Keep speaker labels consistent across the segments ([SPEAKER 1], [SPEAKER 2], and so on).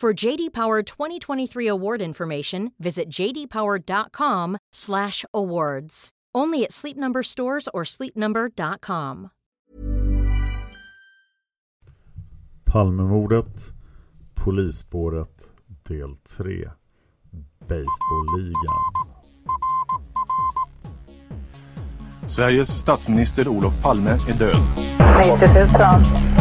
[SPEAKER 1] For JD Power 2023 award information, visit jdpower.com/awards. Only at Sleep Number stores or sleepnumber.com.
[SPEAKER 2] Palmemordet, Polisspåret, del 3. Baseballligan.
[SPEAKER 3] Sveriges statsminister Olof Palme är död.
[SPEAKER 4] 90 000.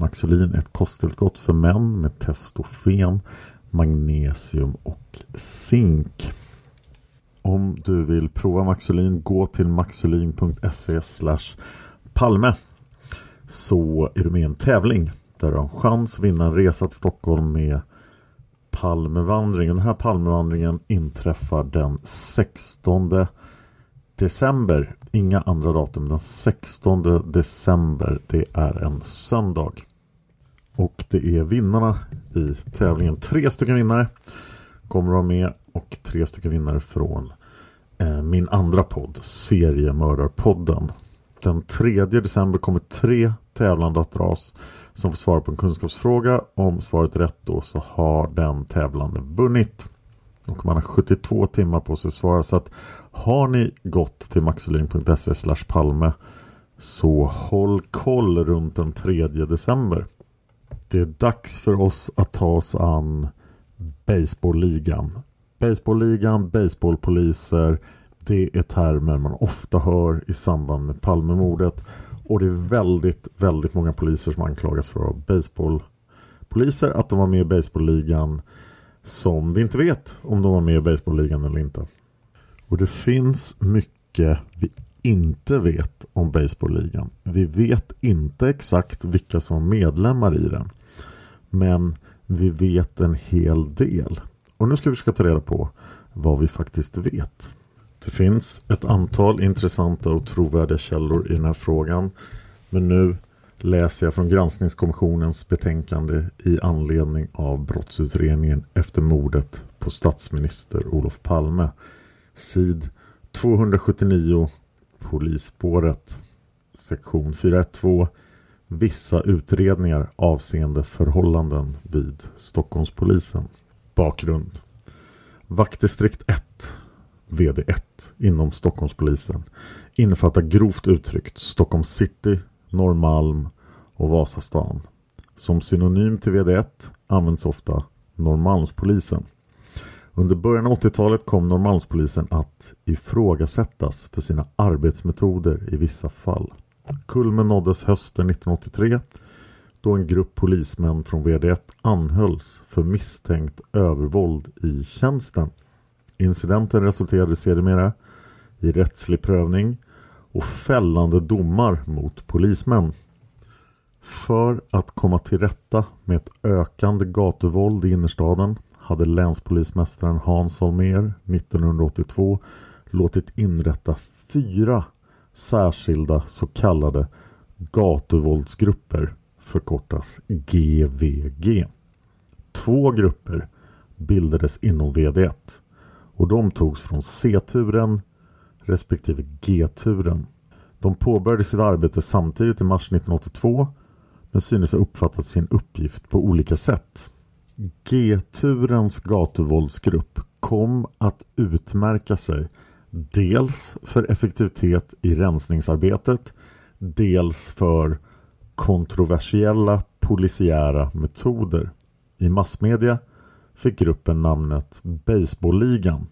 [SPEAKER 2] Maxolin är ett kosttillskott för män med testofen, magnesium och zink. Om du vill prova Maxolin gå till maxolin.se palme så är du med i en tävling där du har en chans att vinna en resa till Stockholm med Palmevandringen. Den här Palmevandringen inträffar den 16 december. Inga andra datum. Den 16 december. Det är en söndag. Och det är vinnarna i tävlingen. Tre stycken vinnare kommer att vara med och tre stycken vinnare från eh, min andra podd, Seriemördarpodden. Den 3 december kommer tre tävlande att dras som får svara på en kunskapsfråga. Om svaret är rätt då så har den tävlande vunnit. Och man har 72 timmar på sig att svara. Så att har ni gått till maxolin.se palme så håll koll runt den 3 december. Det är dags för oss att ta oss an Baseballligan. Baseballligan, baseballpoliser, det är termer man ofta hör i samband med Palmemordet. Och det är väldigt, väldigt många poliser som anklagas för att vara baseballpoliser. Att de var med i baseballligan som vi inte vet om de var med i baseballligan eller inte. Och det finns mycket vi inte vet om baseballligan. Vi vet inte exakt vilka som var medlemmar i den. Men vi vet en hel del. Och nu ska vi försöka ta reda på vad vi faktiskt vet. Det finns ett antal intressanta och trovärdiga källor i den här frågan. Men nu läser jag från granskningskommissionens betänkande i anledning av brottsutredningen efter mordet på statsminister Olof Palme. Sid 279 Polisspåret Sektion 412 Vissa utredningar avseende förhållanden vid Stockholmspolisen. Bakgrund Vaktdistrikt 1 VD1 inom Stockholmspolisen innefattar grovt uttryckt Stockholm city, Norrmalm och Vasastan. Som synonym till VD1 används ofta Norrmalmspolisen. Under början av 80-talet kom Norrmalmspolisen att ifrågasättas för sina arbetsmetoder i vissa fall. Kulmen nåddes hösten 1983 då en grupp polismän från VD1 anhölls för misstänkt övervåld i tjänsten. Incidenten resulterade sedermera i rättslig prövning och fällande domar mot polismän. För att komma till rätta med ett ökande gatuvåld i innerstaden hade länspolismästaren Hans Holmér 1982 låtit inrätta fyra särskilda så kallade gatuvåldsgrupper förkortas GVG. Två grupper bildades inom VD1 och de togs från C-turen respektive G-turen. De påbörjade sitt arbete samtidigt i mars 1982 men synes ha uppfattat sin uppgift på olika sätt. G-turens gatuvåldsgrupp kom att utmärka sig dels för effektivitet i rensningsarbetet dels för kontroversiella polisiära metoder. I massmedia fick gruppen namnet Baseballligan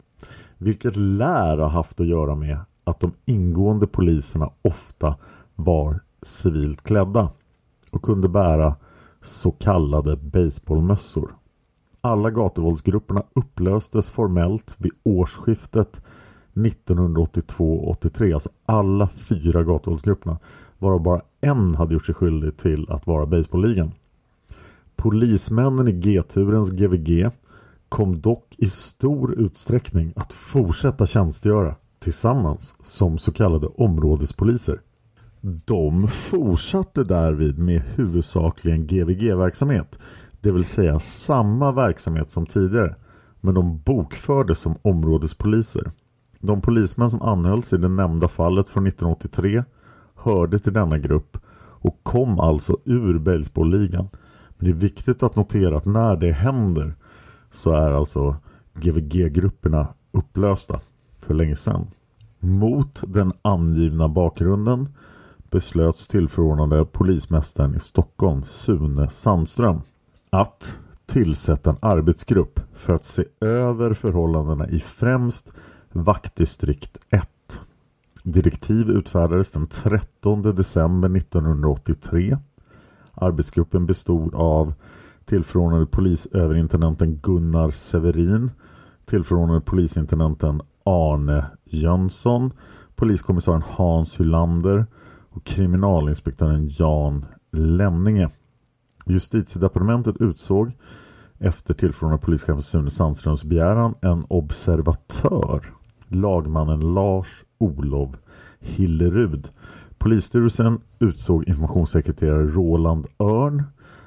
[SPEAKER 2] vilket lär ha haft att göra med att de ingående poliserna ofta var civilt klädda och kunde bära så kallade baseballmössor. Alla gatuvåldsgrupperna upplöstes formellt vid årsskiftet 1982-83, alltså alla fyra gatuvåldsgrupperna varav bara en hade gjort sig skyldig till att vara baseballligan. Polismännen i G-turens GVG kom dock i stor utsträckning att fortsätta tjänstgöra tillsammans som så kallade områdespoliser. De fortsatte därvid med huvudsakligen GVG-verksamhet, det vill säga samma verksamhet som tidigare, men de bokfördes som områdespoliser. De polismän som anhölls i det nämnda fallet från 1983 hörde till denna grupp och kom alltså ur baseballligan. Men det är viktigt att notera att när det händer så är alltså GVG-grupperna upplösta för länge sedan. Mot den angivna bakgrunden beslöts tillförordnade polismästaren i Stockholm Sune Sandström att tillsätta en arbetsgrupp för att se över förhållandena i främst vaktdistrikt 1. Direktiv utfärdades den 13 december 1983. Arbetsgruppen bestod av tillförordnade polisöverintendenten Gunnar Severin, tillförordnade polisintendenten Arne Jönsson, poliskommissarien Hans Hylander och kriminalinspektören Jan Lemninge. Justitiedepartementet utsåg efter tillförordnade polischefen Sune Sandströms begäran en observatör, lagmannen Lars Olov Hillerud. Polisstyrelsen utsåg informationssekreterare Roland Örn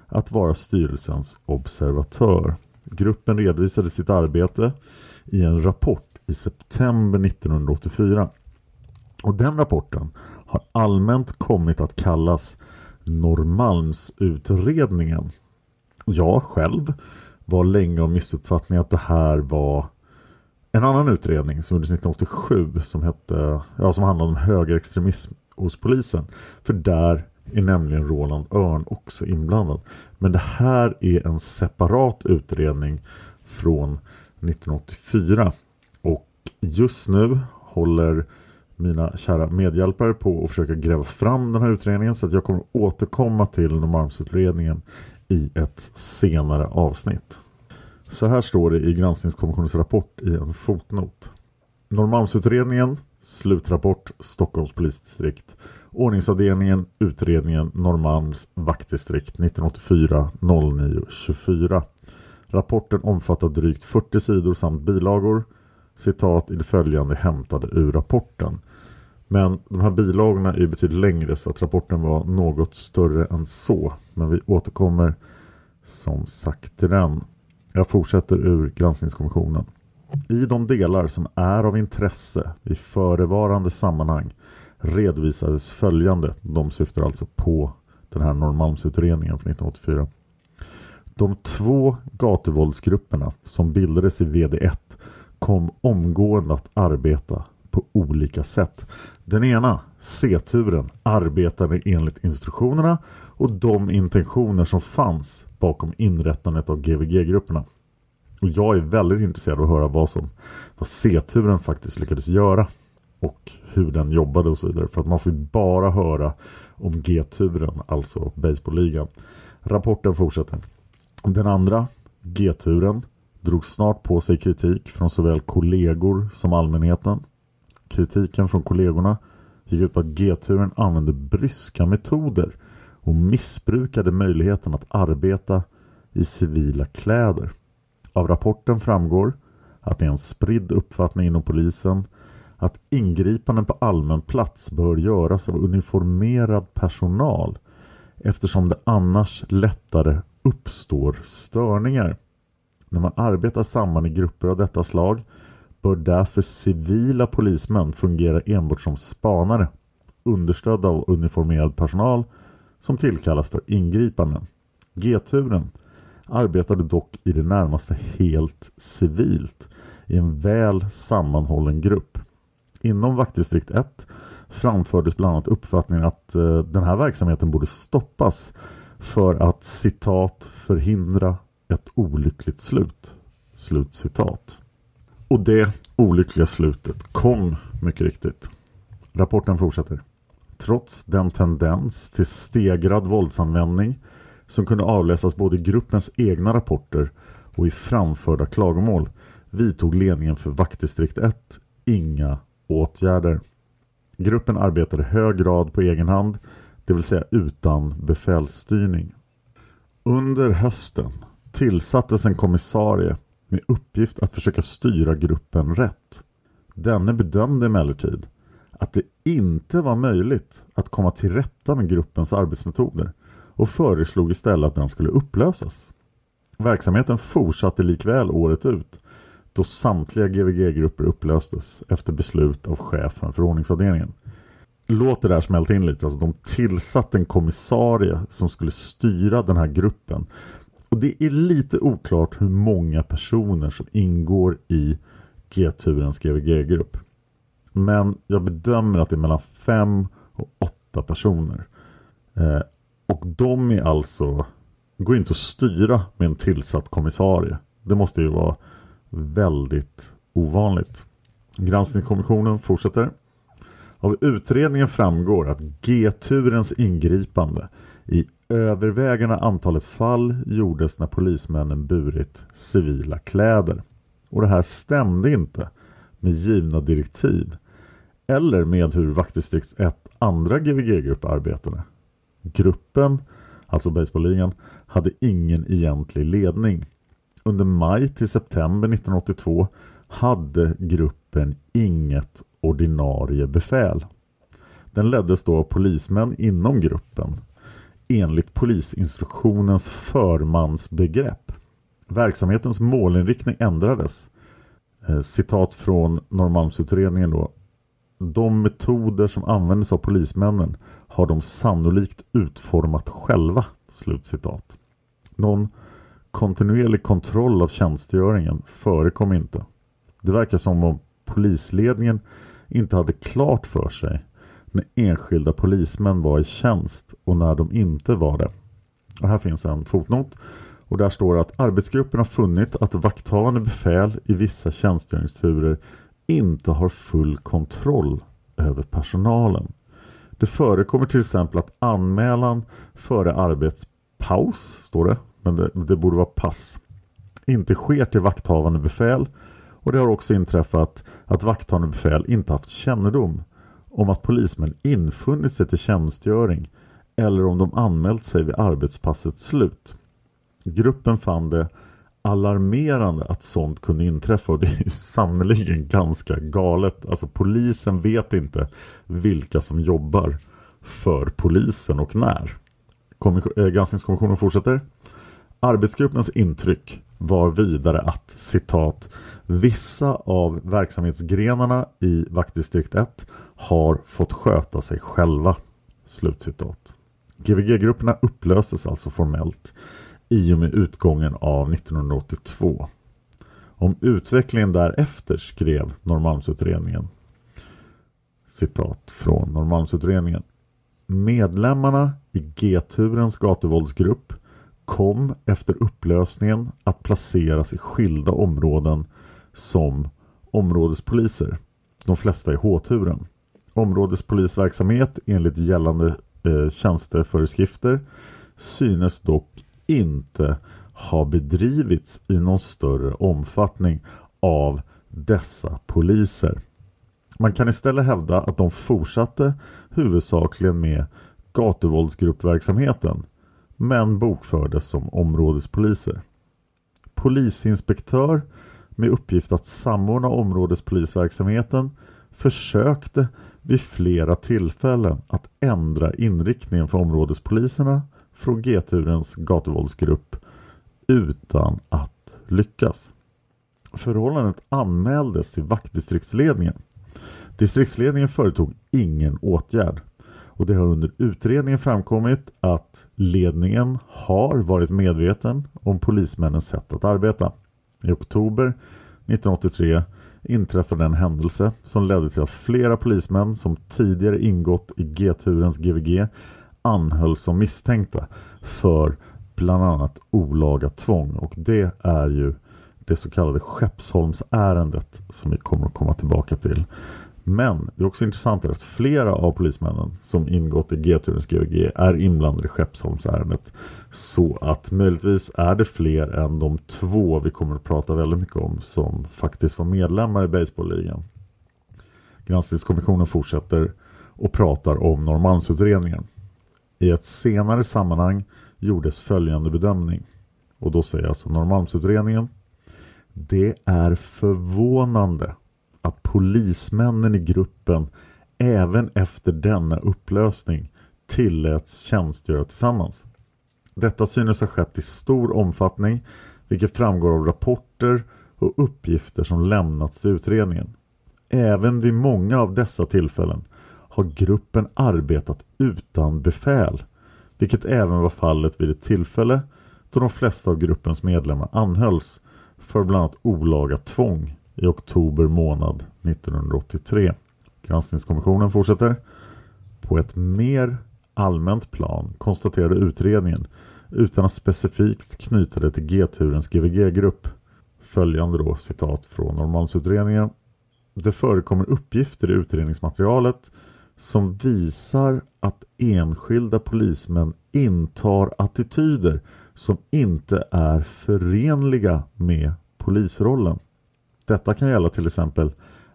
[SPEAKER 2] att vara styrelsens observatör. Gruppen redovisade sitt arbete i en rapport i september 1984. Och den rapporten har allmänt kommit att kallas Norrmalmsutredningen. Jag själv var länge av missuppfattning att det här var en annan utredning som gjordes 1987 som, hette, ja, som handlade om högerextremism hos polisen. För där är nämligen Roland Örn också inblandad. Men det här är en separat utredning från 1984. Och just nu håller mina kära medhjälpare på att försöka gräva fram den här utredningen så att jag kommer återkomma till Norrmalmsutredningen i ett senare avsnitt. Så här står det i granskningskommissionens rapport i en fotnot. Norrmalmsutredningen, slutrapport Stockholms polisdistrikt Ordningsavdelningen, utredningen Norrmalms vaktdistrikt 1984 09 24. Rapporten omfattar drygt 40 sidor samt bilagor. Citat i det följande hämtade ur rapporten. Men de här bilagorna är betydligt längre så att rapporten var något större än så. Men vi återkommer som sagt till den. Jag fortsätter ur granskningskommissionen. I de delar som är av intresse i förevarande sammanhang redovisades följande. De syftar alltså på den här Norrmalmsutredningen från 1984. De två gatuvåldsgrupperna som bildades i VD1 kom omgående att arbeta på olika sätt. Den ena, C-turen, arbetade enligt instruktionerna och de intentioner som fanns bakom inrättandet av GVG-grupperna. Och jag är väldigt intresserad av att höra vad som vad C-turen faktiskt lyckades göra och hur den jobbade och så vidare. För att man får bara höra om G-turen, alltså baseballligan. Rapporten fortsätter. Den andra, G-turen, drog snart på sig kritik från såväl kollegor som allmänheten. Kritiken från kollegorna gick ut på att G-turen använde bryska metoder och missbrukade möjligheten att arbeta i civila kläder. Av rapporten framgår att det är en spridd uppfattning inom polisen att ingripanden på allmän plats bör göras av uniformerad personal eftersom det annars lättare uppstår störningar. När man arbetar samman i grupper av detta slag bör därför civila polismän fungera enbart som spanare understödda av uniformerad personal som tillkallas för ingripanden. G-turen arbetade dock i det närmaste helt civilt i en väl sammanhållen grupp. Inom vaktdistrikt 1 framfördes bland annat uppfattningen att eh, den här verksamheten borde stoppas för att citat förhindra ett olyckligt slut. Slut citat. Och det olyckliga slutet kom mycket riktigt. Rapporten fortsätter. Trots den tendens till stegrad våldsanvändning som kunde avläsas både i gruppens egna rapporter och i framförda klagomål vidtog ledningen för vaktdistrikt 1 inga åtgärder. Gruppen arbetade hög grad på egen hand, det vill säga utan befälsstyrning. Under hösten tillsattes en kommissarie med uppgift att försöka styra gruppen rätt. Denne bedömde emellertid att det inte var möjligt att komma till rätta med gruppens arbetsmetoder och föreslog istället att den skulle upplösas. Verksamheten fortsatte likväl året ut då samtliga GVG-grupper upplöstes efter beslut av chefen för ordningsavdelningen. Låt det där smälta in lite. Alltså de tillsatte en kommissarie som skulle styra den här gruppen. Och det är lite oklart hur många personer som ingår i G-turens GVG-grupp. Men jag bedömer att det är mellan fem och åtta personer. Eh, och de är alltså går inte att styra med en tillsatt kommissarie. Det måste ju vara väldigt ovanligt. Granskningskommissionen fortsätter. Av utredningen framgår att G-turens ingripande i övervägande antalet fall gjordes när polismännen burit civila kläder. Och det här stämde inte med givna direktiv eller med hur vaktdistrikts 1 andra GVG-grupp arbetade. Gruppen, alltså baseballligan, hade ingen egentlig ledning. Under maj till september 1982 hade gruppen inget ordinarie befäl. Den leddes då av polismän inom gruppen enligt polisinstruktionens förmansbegrepp. Verksamhetens målinriktning ändrades. Eh, citat från Norrmalmsutredningen då. De metoder som användes av polismännen har de sannolikt utformat själva. Slutcitat. Någon kontinuerlig kontroll av tjänstgöringen förekom inte. Det verkar som om polisledningen inte hade klart för sig när enskilda polismän var i tjänst och när de inte var det. Och här finns en fotnot och där står att arbetsgruppen har funnit att vakthavande befäl i vissa tjänstgöringsturer inte har full kontroll över personalen. Det förekommer till exempel att anmälan före arbetspaus, står det, men det, det borde vara pass, inte sker till vakthavande befäl och det har också inträffat att vakthavande befäl inte haft kännedom om att polismän infunnit sig till tjänstgöring eller om de anmält sig vid arbetspassets slut. Gruppen fann det alarmerande att sånt kunde inträffa och det är ju sannoliken ganska galet. Alltså polisen vet inte vilka som jobbar för polisen och när. Äh, granskningskommissionen fortsätter. Arbetsgruppens intryck var vidare att citat Vissa av verksamhetsgrenarna i vaktdistrikt 1 har fått sköta sig själva. Slutcitat. GVG-grupperna upplöstes alltså formellt i och med utgången av 1982. Om utvecklingen därefter skrev Norrmalmsutredningen citat från Norrmalmsutredningen. Medlemmarna i G-turens gatuvåldsgrupp kom efter upplösningen att placeras i skilda områden som områdespoliser. De flesta i H-turen. Områdespolisverksamhet enligt gällande eh, tjänsteföreskrifter synes dock inte har bedrivits i någon större omfattning av dessa poliser. Man kan istället hävda att de fortsatte huvudsakligen med gatuvåldsgruppverksamheten men bokfördes som områdespoliser. Polisinspektör med uppgift att samordna områdespolisverksamheten försökte vid flera tillfällen att ändra inriktningen för områdespoliserna från G-turens gatuvåldsgrupp utan att lyckas. Förhållandet anmäldes till vaktdistriktsledningen. Distriktsledningen företog ingen åtgärd och det har under utredningen framkommit att ledningen har varit medveten om polismännens sätt att arbeta. I oktober 1983 inträffade en händelse som ledde till att flera polismän som tidigare ingått i G-turens GVG anhölls som misstänkta för bland annat olaga tvång och det är ju det så kallade Skeppsholmsärendet som vi kommer att komma tillbaka till. Men det är också intressant att flera av polismännen som ingått i G-turens GVG är inblandade i Skeppsholmsärendet. Så att möjligtvis är det fler än de två vi kommer att prata väldigt mycket om som faktiskt var medlemmar i baseballligan. Granskningskommissionen fortsätter och pratar om Norrmalmsutredningen. I ett senare sammanhang gjordes följande bedömning. Och då säger alltså Norrmalmsutredningen Det är förvånande att polismännen i gruppen även efter denna upplösning tilläts tjänstgöra tillsammans. Detta synes ha skett i stor omfattning vilket framgår av rapporter och uppgifter som lämnats till utredningen. Även vid många av dessa tillfällen har gruppen arbetat utan befäl vilket även var fallet vid ett tillfälle då de flesta av gruppens medlemmar anhölls för bland annat olaga tvång i oktober månad 1983. Granskningskommissionen fortsätter. På ett mer allmänt plan konstaterade utredningen utan att specifikt knyta det till G-turens GVG-grupp. Följande då citat från Norrmalmsutredningen. Det förekommer uppgifter i utredningsmaterialet som visar att enskilda polismän intar attityder som inte är förenliga med polisrollen. Detta kan gälla till exempel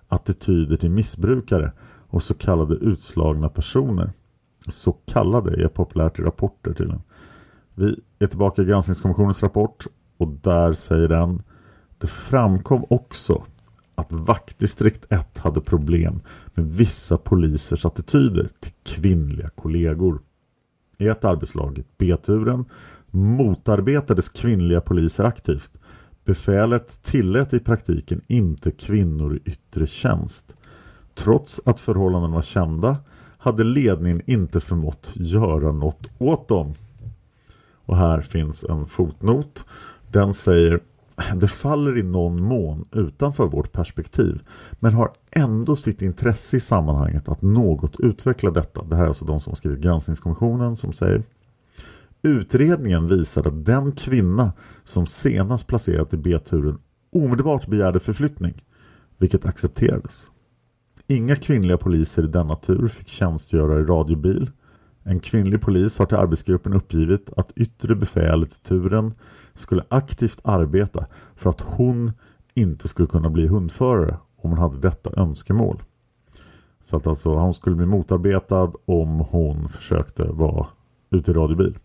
[SPEAKER 2] attityder till missbrukare och så kallade utslagna personer. Så kallade är populärt i rapporter tydligen. Vi är tillbaka i granskningskommissionens rapport och där säger den Det framkom också att vaktdistrikt 1 hade problem med vissa polisers attityder till kvinnliga kollegor. I ett arbetslag, B-turen, motarbetades kvinnliga poliser aktivt Befälet tillät i praktiken inte kvinnor i yttre tjänst. Trots att förhållanden var kända hade ledningen inte förmått göra något åt dem. Och här finns en fotnot. Den säger det faller i någon mån utanför vårt perspektiv men har ändå sitt intresse i sammanhanget att något utveckla detta. Det här är alltså de som skrivit granskningskommissionen som säger Utredningen visade att den kvinna som senast placerat i B-turen omedelbart begärde förflyttning, vilket accepterades. Inga kvinnliga poliser i denna tur fick tjänstgöra i radiobil. En kvinnlig polis har till arbetsgruppen uppgivit att yttre befälet i turen skulle aktivt arbeta för att hon inte skulle kunna bli hundförare om hon hade detta önskemål. Så att alltså hon skulle bli motarbetad om hon försökte vara ute i radiobil.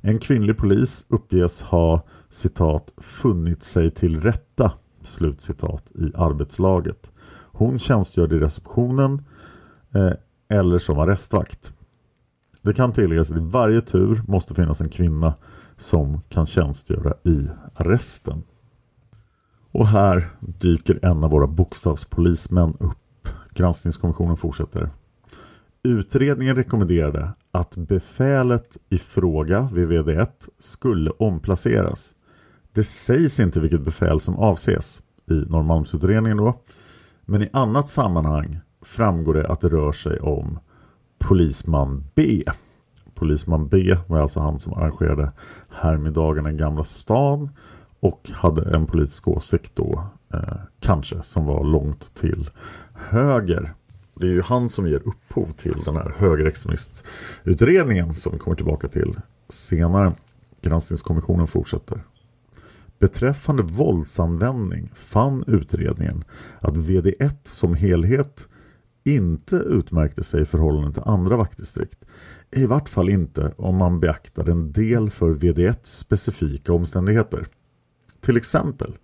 [SPEAKER 2] En kvinnlig polis uppges ha citat funnit sig till rätta slutcitat i arbetslaget. Hon tjänstgörde i receptionen eh, eller som arrestvakt. Det kan tilläggas att i varje tur måste finnas en kvinna som kan tjänstgöra i arresten. Och här dyker en av våra bokstavspolismän upp. Granskningskommissionen fortsätter. Utredningen rekommenderade att befälet i fråga vid VD1 skulle omplaceras. Det sägs inte vilket befäl som avses i Norrmalmsutredningen då. Men i annat sammanhang framgår det att det rör sig om polisman B. Polisman B var alltså han som arrangerade härmiddagarna i Gamla stan och hade en politisk åsikt då eh, kanske som var långt till höger det är ju han som ger upphov till den här högerextremistutredningen som vi kommer tillbaka till senare. Granskningskommissionen fortsätter. Beträffande våldsanvändning fann utredningen att VD1 som helhet inte utmärkte sig i förhållande till andra vaktdistrikt. I vart fall inte om man beaktar en del för VD1 specifika omständigheter. Till exempel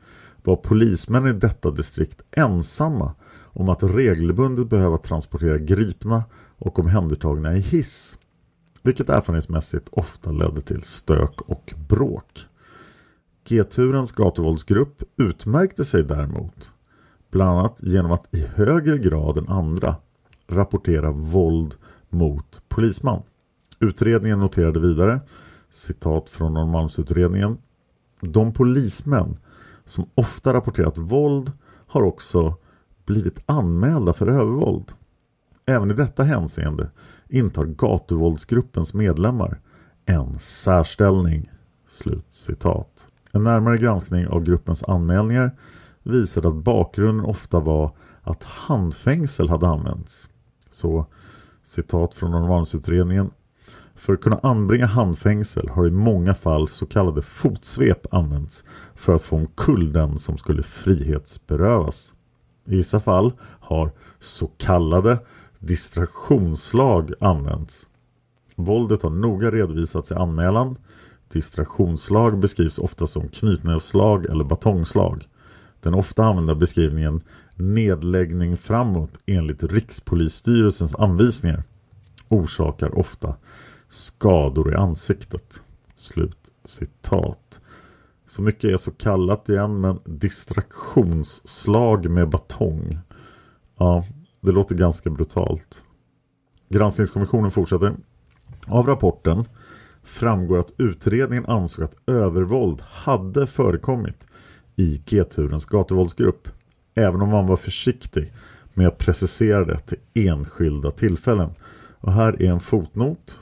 [SPEAKER 2] var polismän i detta distrikt ensamma om att regelbundet behöva transportera gripna och omhändertagna i hiss. Vilket erfarenhetsmässigt ofta ledde till stök och bråk. G-turens gatuvåldsgrupp utmärkte sig däremot bland annat genom att i högre grad än andra rapportera våld mot polisman. Utredningen noterade vidare, citat från Norrmalmsutredningen, de polismän som ofta rapporterat våld har också blivit anmälda för övervåld. Även i detta hänseende intar gatuvåldsgruppens medlemmar en särställning. Slut citat. En närmare granskning av gruppens anmälningar visade att bakgrunden ofta var att handfängsel hade använts. Så, citat från Norrmalmsutredningen. För att kunna anbringa handfängsel har i många fall så kallade fotsvep använts för att få omkull den som skulle frihetsberövas. I vissa fall har så kallade distraktionslag använts. Våldet har noga redovisats i anmälan. Distraktionslag beskrivs ofta som knytnävsslag eller batongslag. Den ofta använda beskrivningen nedläggning framåt enligt Rikspolisstyrelsens anvisningar orsakar ofta skador i ansiktet. Slut citat. Så mycket är så kallat igen men distraktionsslag med batong. Ja, det låter ganska brutalt. Granskningskommissionen fortsätter. Av rapporten framgår att utredningen ansåg att övervåld hade förekommit i G-turens gatuvåldsgrupp. Även om man var försiktig med att precisera det till enskilda tillfällen. Och här är en fotnot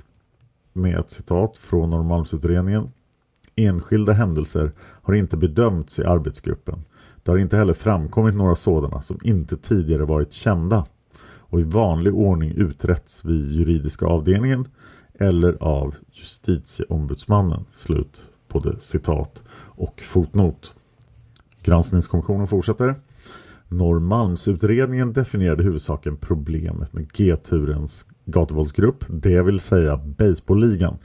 [SPEAKER 2] med ett citat från Norrmalmsutredningen. Enskilda händelser har inte bedömts i arbetsgruppen. Det har inte heller framkommit några sådana som inte tidigare varit kända och i vanlig ordning uträtts vid juridiska avdelningen eller av justitieombudsmannen. Slut både citat och fotnot. Granskningskommissionen fortsätter. Norrmalmsutredningen definierade huvudsaken problemet med G-turens gatuvåldsgrupp, det vill säga baseballligan,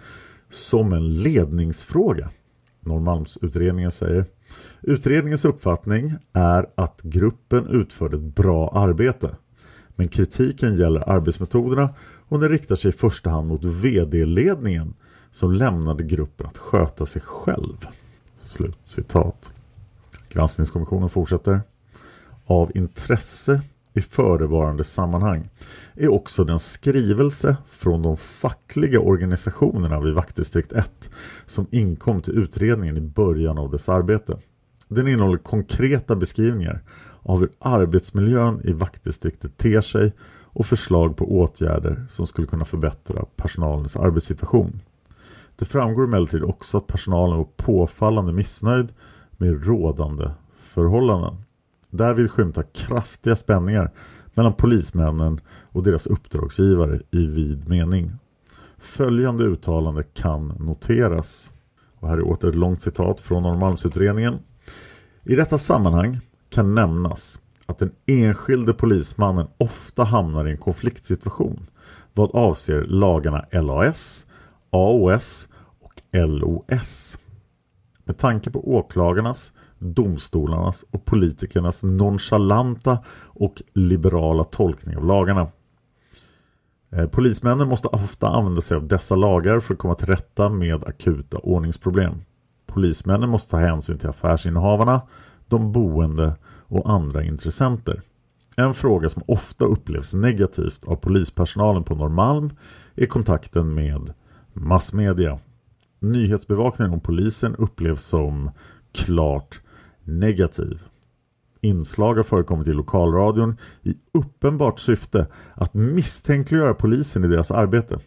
[SPEAKER 2] som en ledningsfråga. Norrmalmsutredningen säger Utredningens uppfattning är att gruppen utförde ett bra arbete. Men kritiken gäller arbetsmetoderna och den riktar sig i första hand mot vd-ledningen som lämnade gruppen att sköta sig själv. Slut citat. Granskningskommissionen fortsätter. Av intresse i förevarande sammanhang är också den skrivelse från de fackliga organisationerna vid vaktdistrikt 1 som inkom till utredningen i början av dess arbete. Den innehåller konkreta beskrivningar av hur arbetsmiljön i vaktdistriktet ter sig och förslag på åtgärder som skulle kunna förbättra personalens arbetssituation. Det framgår emellertid också att personalen var påfallande missnöjd med rådande förhållanden. Därvid skymtar kraftiga spänningar mellan polismännen och deras uppdragsgivare i vid mening. Följande uttalande kan noteras. Och här är åter ett långt citat från Norrmalmsutredningen. I detta sammanhang kan nämnas att den enskilde polismannen ofta hamnar i en konfliktsituation vad avser lagarna LAS, AOS och LOS. Med tanke på åklagarnas, domstolarnas och politikernas nonchalanta och liberala tolkning av lagarna. Eh, polismännen måste ofta använda sig av dessa lagar för att komma till rätta med akuta ordningsproblem. Polismännen måste ta hänsyn till affärsinnehavarna, de boende och andra intressenter. En fråga som ofta upplevs negativt av polispersonalen på Norrmalm är kontakten med massmedia. Nyhetsbevakningen om polisen upplevs som klart negativ. Inslag har förekommit i lokalradion i uppenbart syfte att misstänkliggöra polisen i deras arbete.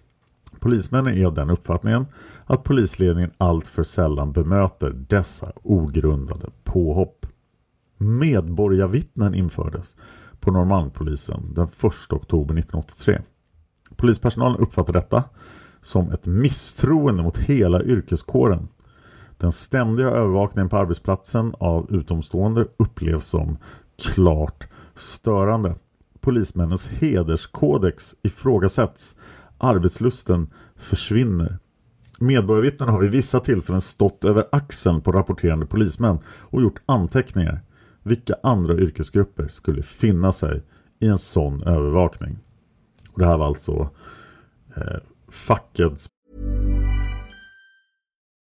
[SPEAKER 2] Polismännen är av den uppfattningen att polisledningen alltför sällan bemöter dessa ogrundade påhopp. Medborgarvittnen infördes på Norrmalmspolisen den 1 oktober 1983. Polispersonalen uppfattar detta som ett misstroende mot hela yrkeskåren Den ständiga övervakningen på arbetsplatsen av utomstående upplevs som klart störande. Polismännens hederskodex ifrågasätts. Arbetslusten försvinner. Medborgarvittnen har vid vissa tillfällen stått över axeln på rapporterande polismän och gjort anteckningar. Vilka andra yrkesgrupper skulle finna sig i en sån övervakning? Och det här var alltså eh, fackets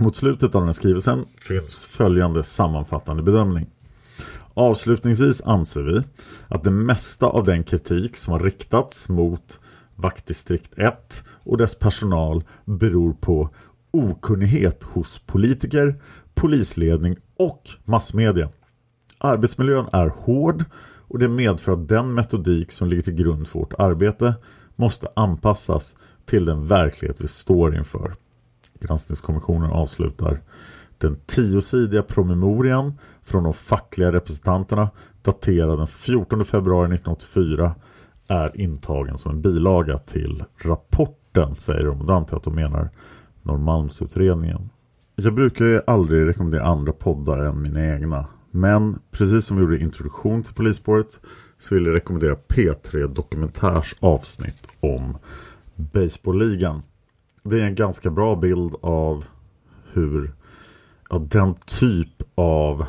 [SPEAKER 2] Mot slutet av den här skrivelsen finns följande sammanfattande bedömning. Avslutningsvis anser vi att det mesta av den kritik som har riktats mot vaktdistrikt 1 och dess personal beror på okunnighet hos politiker, polisledning och massmedia. Arbetsmiljön är hård och det medför att den metodik som ligger till grund för vårt arbete måste anpassas till den verklighet vi står inför. Granskningskommissionen avslutar den tiosidiga promemorian från de fackliga representanterna daterad den 14 februari 1984 är intagen som en bilaga till rapporten säger de och då antar jag att de menar Norrmalmsutredningen. Jag brukar ju aldrig rekommendera andra poddar än mina egna men precis som vi gjorde introduktion till polisspåret så vill jag rekommendera P3 Dokumentärs avsnitt om Baseballligan. Det är en ganska bra bild av hur ja, den typ av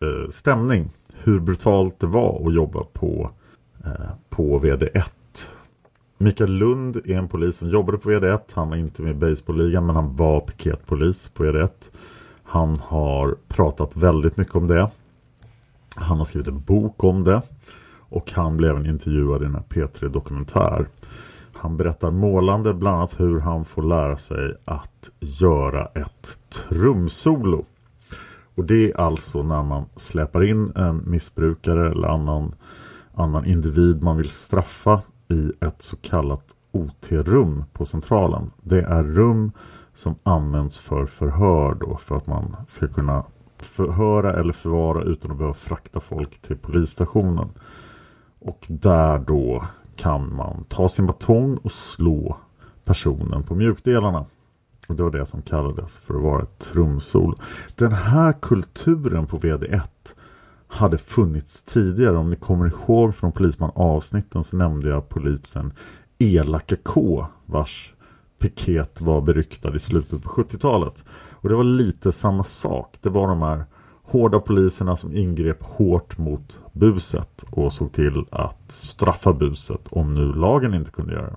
[SPEAKER 2] eh, stämning, hur brutalt det var att jobba på, eh, på VD1. Mikael Lund är en polis som jobbade på VD1. Han var inte med i Baseballligan men han var piketpolis på VD1. Han har pratat väldigt mycket om det. Han har skrivit en bok om det. Och han blev en intervjuad i den här P3 Dokumentär. Han berättar målande bland annat hur han får lära sig att göra ett trumsolo. Och det är alltså när man släpar in en missbrukare eller annan, annan individ man vill straffa i ett så kallat OT-rum på centralen. Det är rum som används för förhör då för att man ska kunna förhöra eller förvara utan att behöva frakta folk till polisstationen. Och där då kan man ta sin batong och slå personen på mjukdelarna. Och det var det som kallades för att vara ett trumsol. Den här kulturen på VD1 hade funnits tidigare. Om ni kommer ihåg från Polisman avsnitten så nämnde jag polisen Elaka K vars piket var beryktad i slutet på 70-talet. Och det var lite samma sak. Det var de här hårda poliserna som ingrep hårt mot buset och såg till att straffa buset om nu lagen inte kunde göra det.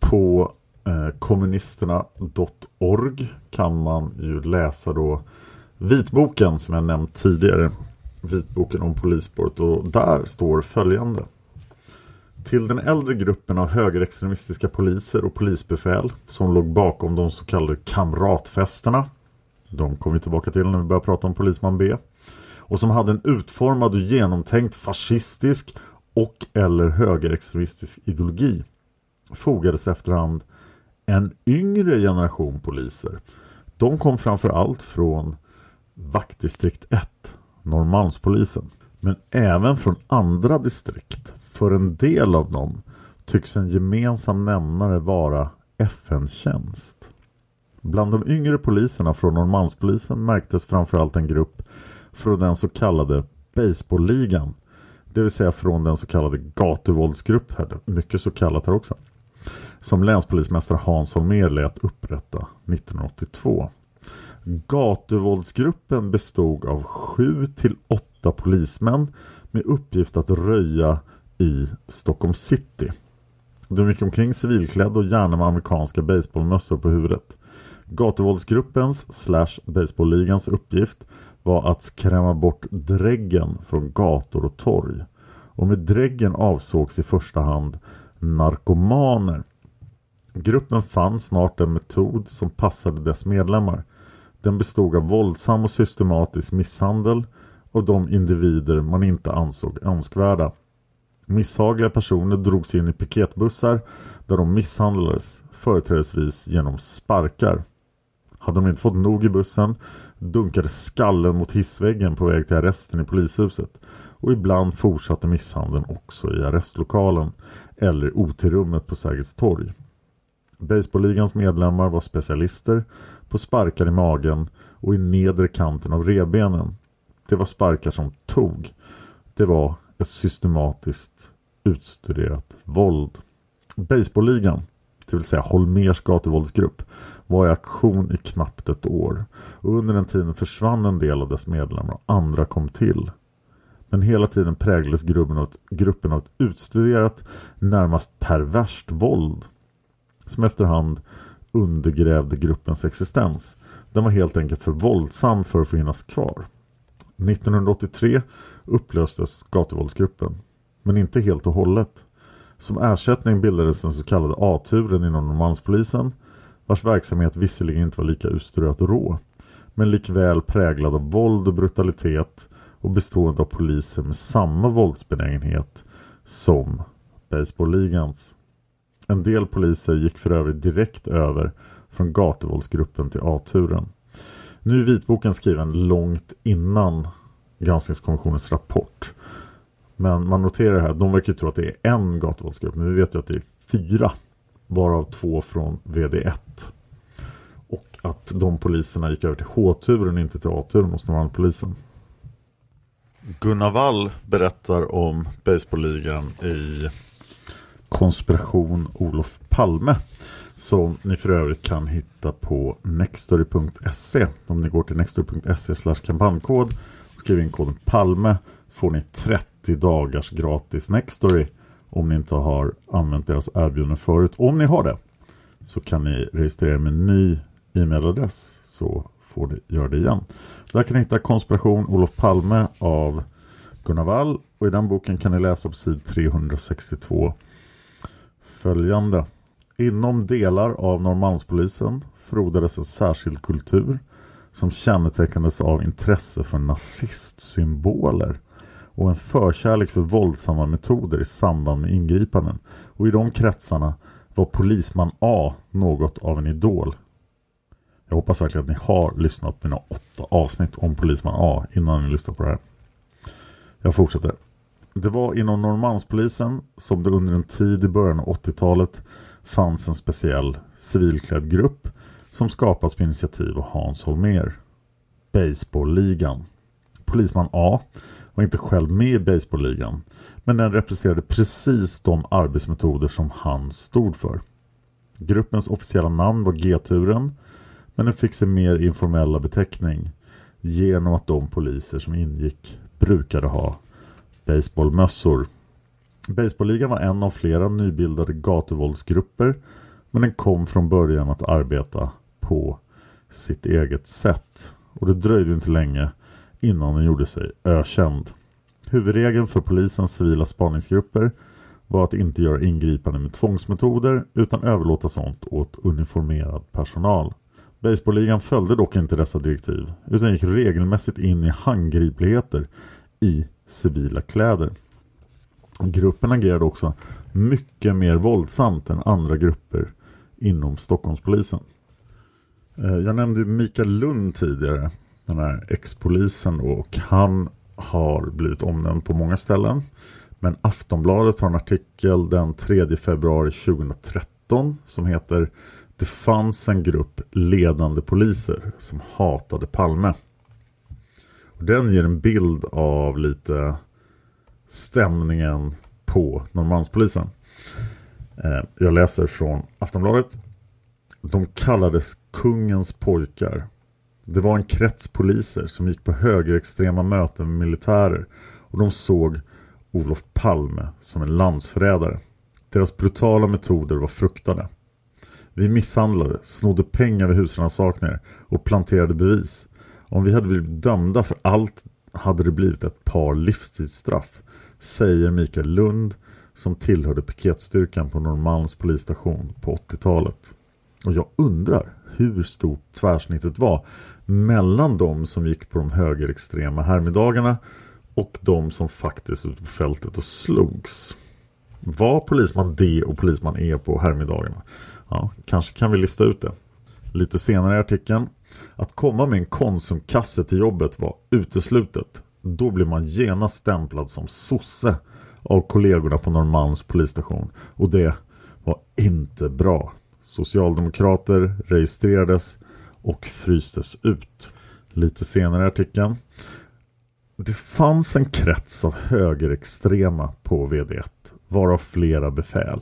[SPEAKER 2] På eh, kommunisterna.org kan man ju läsa då vitboken som jag nämnt tidigare. Vitboken om polisspåret och där står följande. Till den äldre gruppen av högerextremistiska poliser och polisbefäl som låg bakom de så kallade kamratfesterna. De kommer vi tillbaka till när vi börjar prata om Polisman B. Och som hade en utformad och genomtänkt fascistisk och eller högerextremistisk ideologi. Fogades efterhand en yngre generation poliser. De kom framför allt från vaktdistrikt 1, Norrmalmspolisen. Men även från andra distrikt för en del av dem tycks en gemensam nämnare vara FN-tjänst. Bland de yngre poliserna från Norrmalmspolisen märktes framförallt en grupp från den så kallade Baseballligan. Det vill säga från den så kallade gatuvåldsgruppen, mycket så kallat här också. Som länspolismästare Hans Holmér lät upprätta 1982. Gatuvåldsgruppen bestod av sju till åtta polismän med uppgift att röja i Stockholm city. De gick omkring civilklädda och gärna med amerikanska baseballmössor på huvudet. Gatuvåldsgruppens slash baseballligans uppgift var att skrämma bort dräggen från gator och torg. Och med dräggen avsågs i första hand narkomaner. Gruppen fann snart en metod som passade dess medlemmar. Den bestod av våldsam och systematisk misshandel av de individer man inte ansåg önskvärda. Misshagliga personer drogs in i piketbussar där de misshandlades, företrädesvis genom sparkar. Hade de inte fått nog i bussen dunkade skallen mot hissväggen på väg till arresten i polishuset och ibland fortsatte misshandeln också i arrestlokalen eller OT-rummet på Sergels torg. Baseballligans medlemmar var specialister på sparkar i magen och i nedre kanten av revbenen. Det var sparkar som tog. Det var ett systematiskt utstuderat våld. Baseballligan, det vill säga Holmers gatuvåldsgrupp, var i aktion i knappt ett år. Och under den tiden försvann en del av dess medlemmar och andra kom till. Men hela tiden präglades gruppen av, gruppen av ett utstuderat, närmast perverst våld. Som efterhand undergrävde gruppens existens. Den var helt enkelt för våldsam för att få finnas kvar. 1983 upplöstes gatuvåldsgruppen. Men inte helt och hållet. Som ersättning bildades den så kallade A-turen inom Norrmalmspolisen vars verksamhet visserligen inte var lika utstuderat och rå men likväl präglad av våld och brutalitet och bestående av poliser med samma våldsbenägenhet som Baseballligans. En del poliser gick för övrigt direkt över från gatuvåldsgruppen till A-turen. Nu är vitboken skriven långt innan granskningskommissionens rapport. Men man noterar här, de verkar tro att det är en gatuvåldsgrupp, men vi vet ju att det är fyra. Varav två från VD1. Och att de poliserna gick över till H-turen, inte till A-turen hos Norrmalmspolisen. Gunnar Wall berättar om Baseballligan i Konspiration Olof Palme som ni för övrigt kan hitta på nextory.se. Om ni går till nextory.se slash kampanjkod och skriver in koden PALME får ni 30 dagars gratis Nextory om ni inte har använt deras erbjudande förut. Om ni har det så kan ni registrera med en ny e-mailadress så får ni göra det igen. Där kan ni hitta Konspiration Olof Palme av Gunnar Wall och i den boken kan ni läsa på sid 362 följande. Inom delar av Norrmalmspolisen frodades en särskild kultur som kännetecknades av intresse för nazistsymboler och en förkärlek för våldsamma metoder i samband med ingripanden. Och i de kretsarna var polisman A något av en idol. Jag hoppas verkligen att ni har lyssnat på mina åtta avsnitt om polisman A innan ni lyssnar på det här. Jag fortsätter. Det var inom Norrmalmspolisen som det under en tid i början av 80-talet fanns en speciell civilklädd grupp som skapats på initiativ av Hans Holmer. Baseballligan. Polisman A var inte själv med i baseballligan men den representerade precis de arbetsmetoder som han stod för. Gruppens officiella namn var G-turen Men den fick sin mer informella beteckning genom att de poliser som ingick brukade ha baseballmössor. Baseballligan var en av flera nybildade gatuvåldsgrupper men den kom från början att arbeta på sitt eget sätt. Och det dröjde inte länge innan den gjorde sig ökänd. Huvudregeln för polisens civila spaningsgrupper var att inte göra ingripande med tvångsmetoder utan överlåta sånt åt uniformerad personal. Baseballligan följde dock inte dessa direktiv utan gick regelmässigt in i handgripligheter i civila kläder. Gruppen agerade också mycket mer våldsamt än andra grupper inom Stockholmspolisen. Eh, jag nämnde Mikael Lund tidigare, den här ex-polisen och han har blivit omnämnd på många ställen. Men Aftonbladet har en artikel den 3 februari 2013 som heter Det fanns en grupp ledande poliser som hatade Palme. Och den ger en bild av lite stämningen på Norrmalmspolisen. Eh, jag läser från Aftonbladet. De kallades kungens pojkar. Det var en krets poliser som gick på högerextrema möten med militärer och de såg Olof Palme som en landsförrädare. Deras brutala metoder var fruktade. Vi misshandlade, snodde pengar vid husrannsakningar och planterade bevis. Om vi hade blivit dömda för allt hade det blivit ett par livstidsstraff, säger Mikael Lund som tillhörde piketstyrkan på Norrmalms polisstation på 80-talet. Och jag undrar hur stort tvärsnittet var mellan de som gick på de högerextrema härmiddagarna och de som faktiskt ute på fältet och slogs. Var polisman D och polisman E på härmiddagarna? Ja, kanske kan vi lista ut det. Lite senare i artikeln. Att komma med en konsumkasse till jobbet var uteslutet. Då blir man genast stämplad som sosse av kollegorna på Norrmalms polisstation. Och det var inte bra. Socialdemokrater registrerades och frystes ut. Lite senare i artikeln. Det fanns en krets av högerextrema på VD1, varav flera befäl.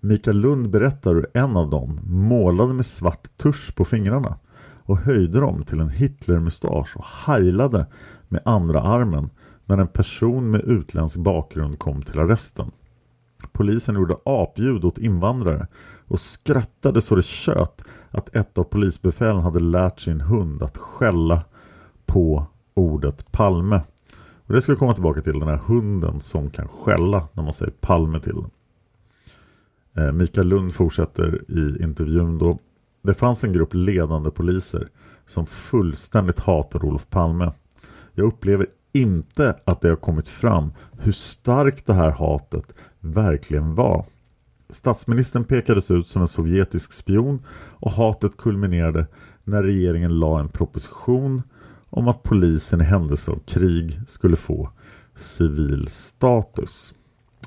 [SPEAKER 2] Mikael Lund berättar hur en av dem målade med svart tusch på fingrarna och höjde dem till en Hitlermustasch och hejlade med andra armen när en person med utländsk bakgrund kom till arresten. Polisen gjorde apljud åt invandrare och skrattade så det tjöt att ett av polisbefälen hade lärt sin hund att skälla på ordet Palme. Och det ska vi komma tillbaka till, den här hunden som kan skälla när man säger Palme till den. Eh, Mikael Lund fortsätter i intervjun då. Det fanns en grupp ledande poliser som fullständigt hatade Olof Palme. Jag upplever inte att det har kommit fram hur starkt det här hatet verkligen var. Statsministern pekades ut som en sovjetisk spion och hatet kulminerade när regeringen la en proposition om att polisen i händelse av krig skulle få civil status.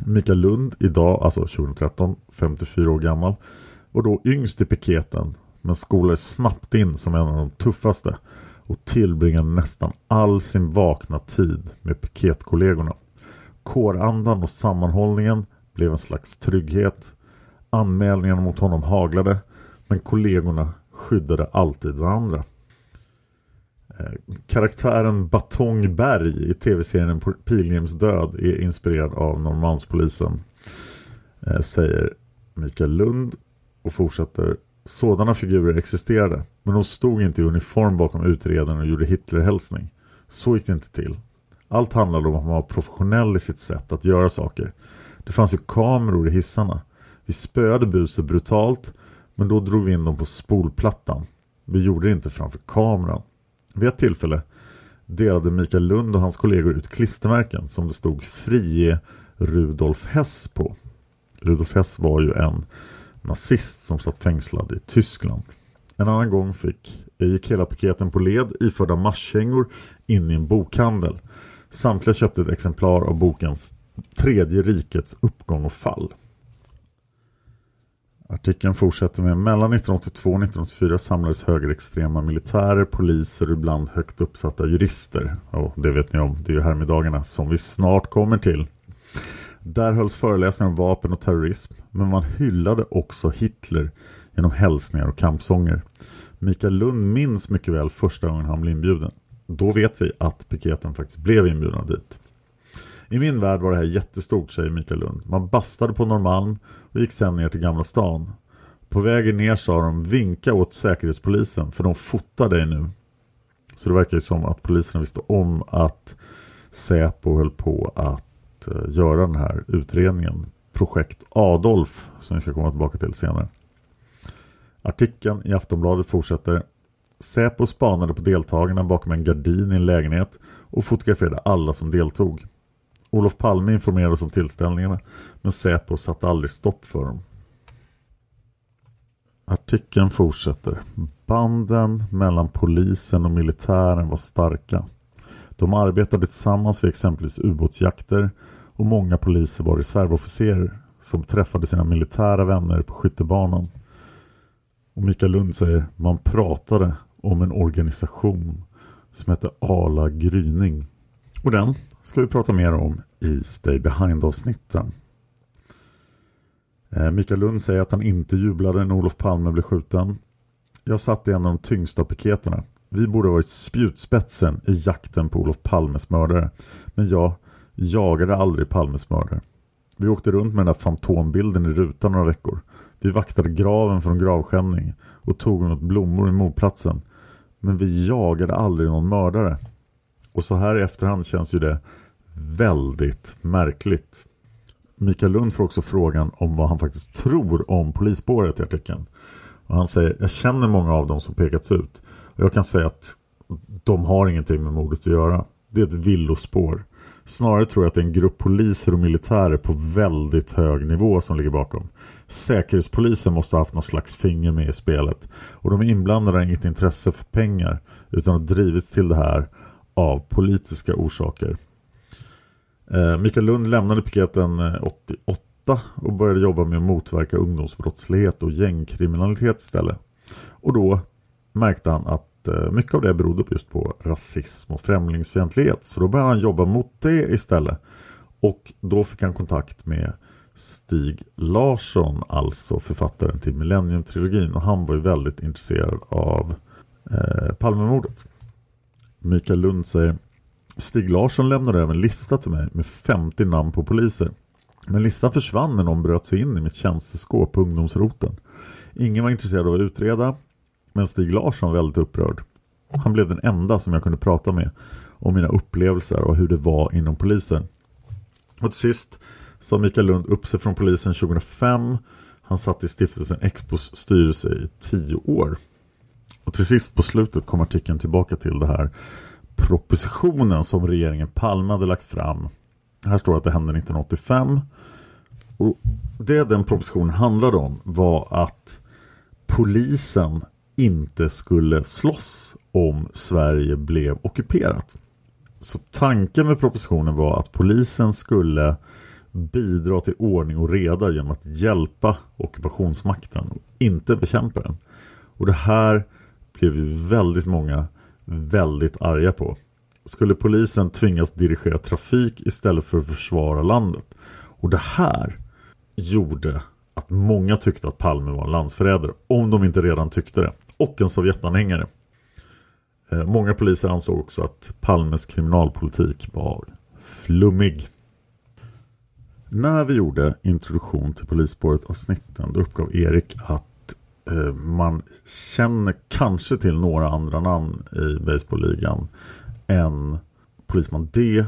[SPEAKER 2] Mikael Lund idag, alltså 2013, 54 år gammal och då yngst i piketen men skolades snabbt in som en av de tuffaste och tillbringade nästan all sin vakna tid med piketkollegorna. Kårandan och sammanhållningen blev en slags trygghet. Anmälningarna mot honom haglade men kollegorna skyddade alltid varandra. Eh, karaktären Batong Berg i tv-serien Pilgrims död är inspirerad av Norrmalmspolisen. Eh, säger Mikael Lund och fortsätter sådana figurer existerade, men de stod inte i uniform bakom utredaren och gjorde Hitlerhälsning. Så gick det inte till. Allt handlade om att vara professionell i sitt sätt att göra saker. Det fanns ju kameror i hissarna. Vi spöade buset brutalt, men då drog vi in dem på spolplattan. Vi gjorde det inte framför kameran. Vid ett tillfälle delade Mikael Lund och hans kollegor ut klistermärken som det stod Frie Rudolf Hess på. Rudolf Hess var ju en nazist som satt fängslad i Tyskland. En annan gång fick, gick hela paketen på led iförda marschkängor in i en bokhandel. Samtliga köpte ett exemplar av bokens Tredje rikets uppgång och fall. Artikeln fortsätter med mellan 1982 och 1984 samlades högerextrema militärer, poliser och ibland högt uppsatta jurister. Och det vet ni om, det är ju härmiddagarna som vi snart kommer till. Där hölls föreläsningar om vapen och terrorism, men man hyllade också Hitler genom hälsningar och kampsånger. Mikael Lund minns mycket väl första gången han blev inbjuden. Då vet vi att piketen faktiskt blev inbjudna dit. I min värld var det här jättestort, säger Mikael Lund. Man bastade på Norrmalm och gick sen ner till Gamla stan. På vägen ner sa de vinka åt säkerhetspolisen för de fotar dig nu. Så det verkar ju som att polisen visste om att Säpo höll på att eh, göra den här utredningen. Projekt Adolf som vi ska komma tillbaka till senare. Artikeln i Aftonbladet fortsätter. Säpo spanade på deltagarna bakom en gardin i en lägenhet och fotograferade alla som deltog. Olof Palme informerades om tillställningarna men Säpo satte aldrig stopp för dem. Artikeln fortsätter. Banden mellan polisen och militären var starka. De arbetade tillsammans vid exempelvis ubåtsjakter och många poliser var reservofficerer som träffade sina militära vänner på skyttebanan. Och Mikael Lund säger man pratade om en organisation som hette Ala Gryning. Och den ska vi prata mer om i Stay Behind-avsnitten. Eh, Mikael Lund säger att han inte jublade när Olof Palme blev skjuten. Jag satt i en av de tyngsta piketerna. Vi borde ha varit spjutspetsen i jakten på Olof Palmes mördare. Men jag jagade aldrig Palmes mördare. Vi åkte runt med den där fantombilden i rutan några veckor. Vi vaktade graven från gravskändning och tog emot blommor i mordplatsen. Men vi jagade aldrig någon mördare. Och så här i efterhand känns ju det väldigt märkligt. Mikael Lund får också frågan om vad han faktiskt tror om polisspåret i artikeln. Och han säger, jag känner många av dem som pekats ut. Och jag kan säga att de har ingenting med mordet att göra. Det är ett villospår. Snarare tror jag att det är en grupp poliser och militärer på väldigt hög nivå som ligger bakom. Säkerhetspolisen måste ha haft någon slags finger med i spelet. Och de inblandade har inget intresse för pengar utan har drivits till det här av politiska orsaker. Eh, Mikael Lund lämnade piketen eh, 88 och började jobba med att motverka ungdomsbrottslighet och gängkriminalitet istället. Och då märkte han att eh, mycket av det berodde just på rasism och främlingsfientlighet. Så då började han jobba mot det istället. Och då fick han kontakt med Stig Larsson, alltså författaren till Millennium-trilogin. Och han var ju väldigt intresserad av eh, Palmemordet. Mikael Lund säger Stig Larsson lämnade över en lista till mig med 50 namn på poliser. Men listan försvann när någon bröt sig in i mitt tjänsteskåp på ungdomsroten. Ingen var intresserad av att utreda, men Stig Larsson var väldigt upprörd. Han blev den enda som jag kunde prata med om mina upplevelser och hur det var inom polisen. Och till sist sa Mikael Lund upp sig från polisen 2005. Han satt i stiftelsen Expos styrelse i tio år. Och till sist på slutet kom artikeln tillbaka till det här propositionen som regeringen Palme hade lagt fram. Här står att det hände 1985. Och det den propositionen handlade om var att polisen inte skulle slåss om Sverige blev ockuperat. Så tanken med propositionen var att polisen skulle bidra till ordning och reda genom att hjälpa ockupationsmakten och inte bekämpa den. Och det här blev ju väldigt många väldigt arga på. Skulle polisen tvingas dirigera trafik istället för att försvara landet? Och det här gjorde att många tyckte att Palme var en landsförrädare, om de inte redan tyckte det. Och en Sovjetanhängare. Eh, många poliser ansåg också att Palmes kriminalpolitik var flummig. När vi gjorde introduktion till polisspåret avsnitten då uppgav Erik att Eh, man känner kanske till några andra namn i baseballligan än polisman D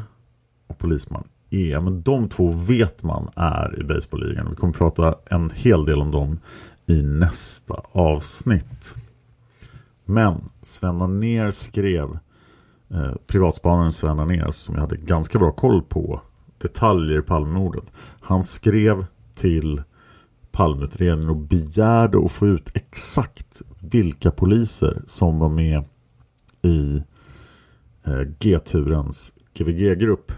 [SPEAKER 2] och polisman E. Men de två vet man är i baseballligan. Vi kommer prata en hel del om dem i nästa avsnitt. Men Sven Anér skrev eh, privatspanaren Sven Anér som jag hade ganska bra koll på detaljer i Palmemordet. Han skrev till Palmeutredningen och begärde att få ut exakt vilka poliser som var med i eh, G-turens GVG-grupp.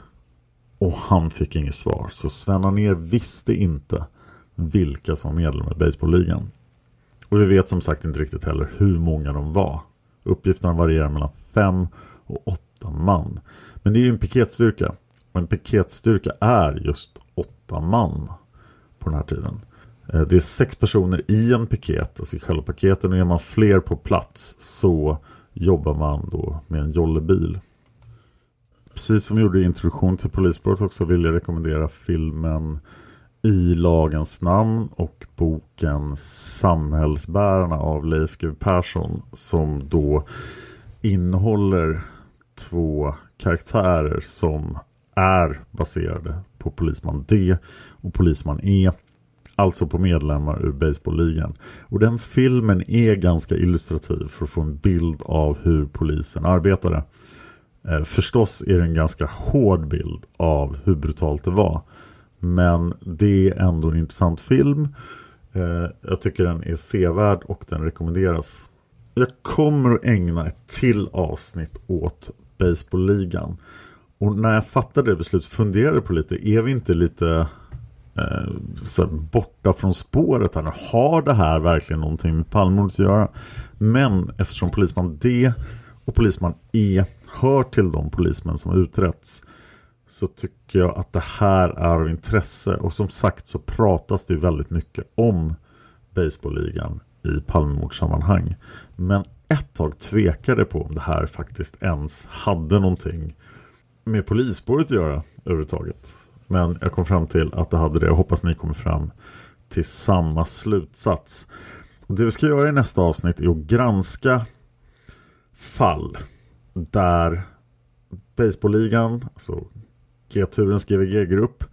[SPEAKER 2] Och han fick inget svar. Så Sven Anér visste inte vilka som var medlemmar i Baseballligan. Och vi vet som sagt inte riktigt heller hur många de var. Uppgifterna varierar mellan fem och åtta man. Men det är ju en piketstyrka. Och en piketstyrka är just åtta man på den här tiden. Eh, det är sex personer i en piket, alltså i själva paketen och är man fler på plats så jobbar man då med en jollebil. Precis som vi gjorde i introduktion till polisbrott också vill jag rekommendera filmen I lagens namn och boken Samhällsbärarna av Leif GW Persson som då innehåller två karaktärer som är baserade på Polisman D och Polisman E. Alltså på medlemmar ur Baseballligan. Och den filmen är ganska illustrativ för att få en bild av hur polisen arbetade. Eh, förstås är det en ganska hård bild av hur brutalt det var. Men det är ändå en intressant film. Eh, jag tycker den är sevärd och den rekommenderas. Jag kommer att ägna ett till avsnitt åt Baseballligan. Och när jag fattade det beslutet funderade på lite, är vi inte lite eh, så borta från spåret här? Har det här verkligen någonting med Palmemordet att göra? Men eftersom polisman D och polisman E hör till de polismän som har utretts så tycker jag att det här är av intresse och som sagt så pratas det väldigt mycket om Baseballligan i Palmemordssammanhang. Men ett tag tvekade på om det här faktiskt ens hade någonting med polisspåret att göra överhuvudtaget. Men jag kom fram till att det hade det. Jag hoppas ni kommer fram till samma slutsats. Det vi ska göra i nästa avsnitt är att granska fall där Baseballligan, alltså G-turens GVG-grupp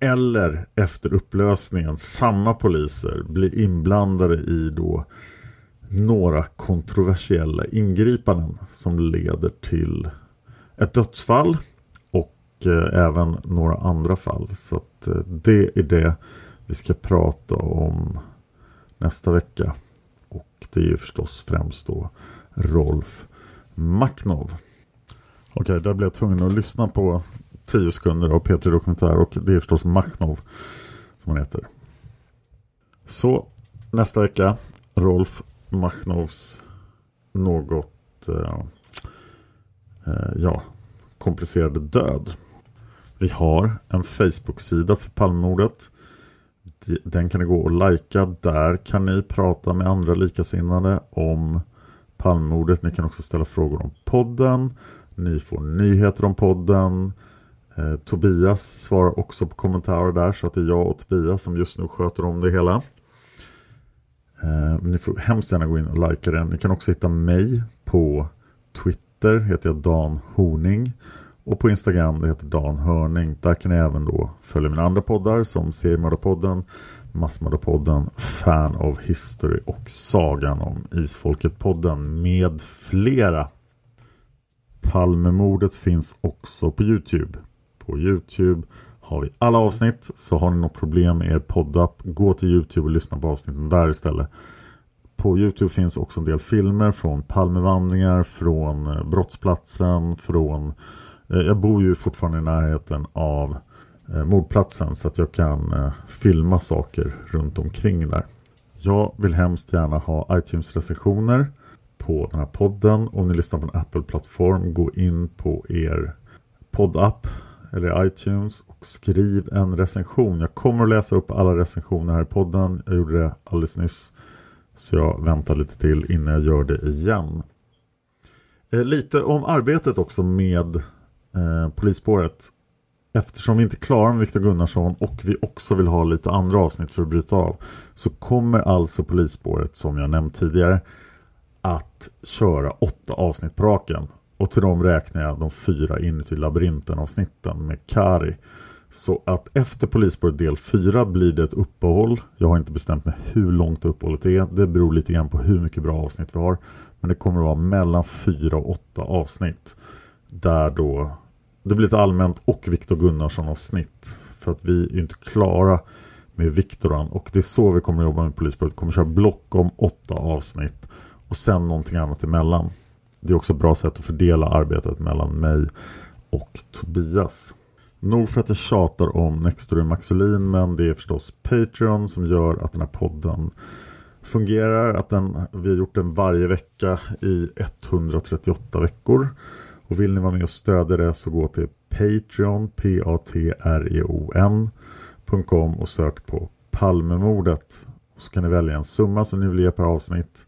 [SPEAKER 2] eller efter upplösningen samma poliser blir inblandade i då några kontroversiella ingripanden som leder till ett dödsfall och eh, även några andra fall. Så att, eh, det är det vi ska prata om nästa vecka. Och det är ju förstås främst då Rolf Maknov. Okej, där blev jag tvungen att lyssna på 10 sekunder av P3 Dokumentär och det är förstås Maknov som han heter. Så nästa vecka Rolf Machnovs något eh, eh, ja, komplicerade död. Vi har en Facebook-sida för Palmemordet. Den kan ni gå och likea. Där kan ni prata med andra likasinnade om Palmemordet. Ni kan också ställa frågor om podden. Ni får nyheter om podden. Eh, Tobias svarar också på kommentarer där så att det är jag och Tobias som just nu sköter om det hela. Eh, ni får hemskt gärna gå in och likea den. Ni kan också hitta mig på Twitter, heter jag Dan Horning. Och på Instagram, det heter Dan Hörning. Där kan ni även då följa mina andra poddar som Seriemördarpodden, Massmördarpodden, Fan of History och Sagan om Isfolket-podden med flera. Palmemordet finns också på Youtube. På Youtube har vi alla avsnitt. Så har ni något problem med er poddapp, gå till Youtube och lyssna på avsnitten där istället. På Youtube finns också en del filmer från Palmevandringar, från eh, brottsplatsen, från... Eh, jag bor ju fortfarande i närheten av eh, mordplatsen så att jag kan eh, filma saker runt omkring där. Jag vill hemskt gärna ha iTunes-recensioner på den här podden. Om ni lyssnar på en Apple-plattform, gå in på er poddapp eller iTunes och skriv en recension. Jag kommer att läsa upp alla recensioner här i podden. Jag gjorde det alldeles nyss. Så jag väntar lite till innan jag gör det igen. Eh, lite om arbetet också med eh, polisspåret. Eftersom vi inte klarar med Viktor Gunnarsson och vi också vill ha lite andra avsnitt för att bryta av så kommer alltså polisspåret som jag nämnt tidigare att köra åtta avsnitt på raken. Och till dem räknar jag de fyra inuti labyrinten avsnitten med Kari. Så att efter polisspåret del 4 blir det ett uppehåll. Jag har inte bestämt mig hur långt uppehållet är. Det beror lite grann på hur mycket bra avsnitt vi har. Men det kommer att vara mellan 4 och 8 avsnitt. Där då det blir ett allmänt och Viktor Gunnarsson avsnitt. För att vi är inte klara med Viktoran. Och det är så vi kommer att jobba med polisspåret. Vi kommer att köra block om åtta avsnitt. Och sen någonting annat emellan. Det är också ett bra sätt att fördela arbetet mellan mig och Tobias. Nog för att jag tjatar om Nextory Maxulin. men det är förstås Patreon som gör att den här podden fungerar. Att den, vi har gjort den varje vecka i 138 veckor. Och vill ni vara med och stödja det så gå till Patreon, p-a-t-r-e-o-n.com och sök på Palmemordet. Så kan ni välja en summa som ni vill ge per avsnitt.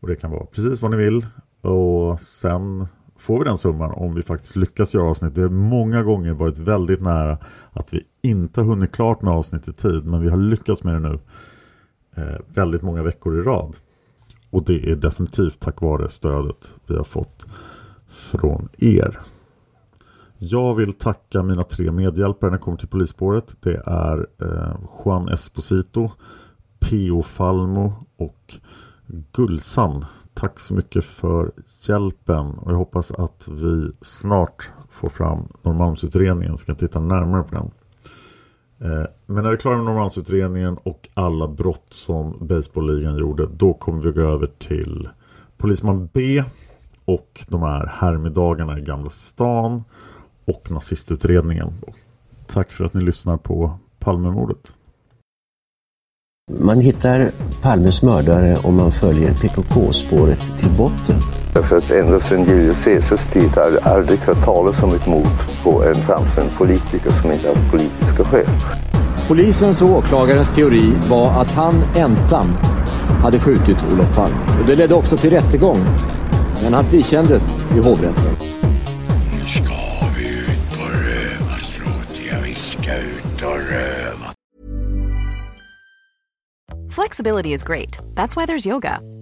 [SPEAKER 2] Och det kan vara precis vad ni vill. Och sen får vi den summan om vi faktiskt lyckas göra avsnitt. Det har många gånger varit väldigt nära att vi inte har hunnit klart med avsnitt i tid. Men vi har lyckats med det nu eh, väldigt många veckor i rad. Och det är definitivt tack vare stödet vi har fått från er. Jag vill tacka mina tre medhjälpare när det kommer till polisspåret. Det är eh, Juan Esposito, P.O. Falmo och Gullsan. Tack så mycket för hjälpen och jag hoppas att vi snart får fram Norrmalmsutredningen så vi kan titta närmare på den. Eh, men när vi är klara med Norrmalmsutredningen och alla brott som Baseballligan gjorde då kommer vi gå över till Polisman B och de här härmiddagarna i Gamla stan och nazistutredningen. Tack för att ni lyssnar på Palmemordet.
[SPEAKER 5] Man hittar Palmes mördare om man följer PKK-spåret till botten.
[SPEAKER 6] Därför att ända sedan Julius Caesars tid har jag aldrig hört talas om ett mord på en framstående politiker som inte haft politiska skäl.
[SPEAKER 7] Polisens och åklagarens teori var att han ensam hade skjutit Olof Palme. Och det ledde också till rättegång. Men han frikändes i hovrätten.
[SPEAKER 8] Nu ska vi ut på rövarstråt. Ja, vi ska ut och röva.
[SPEAKER 9] Flexibility is great. That's why there's yoga.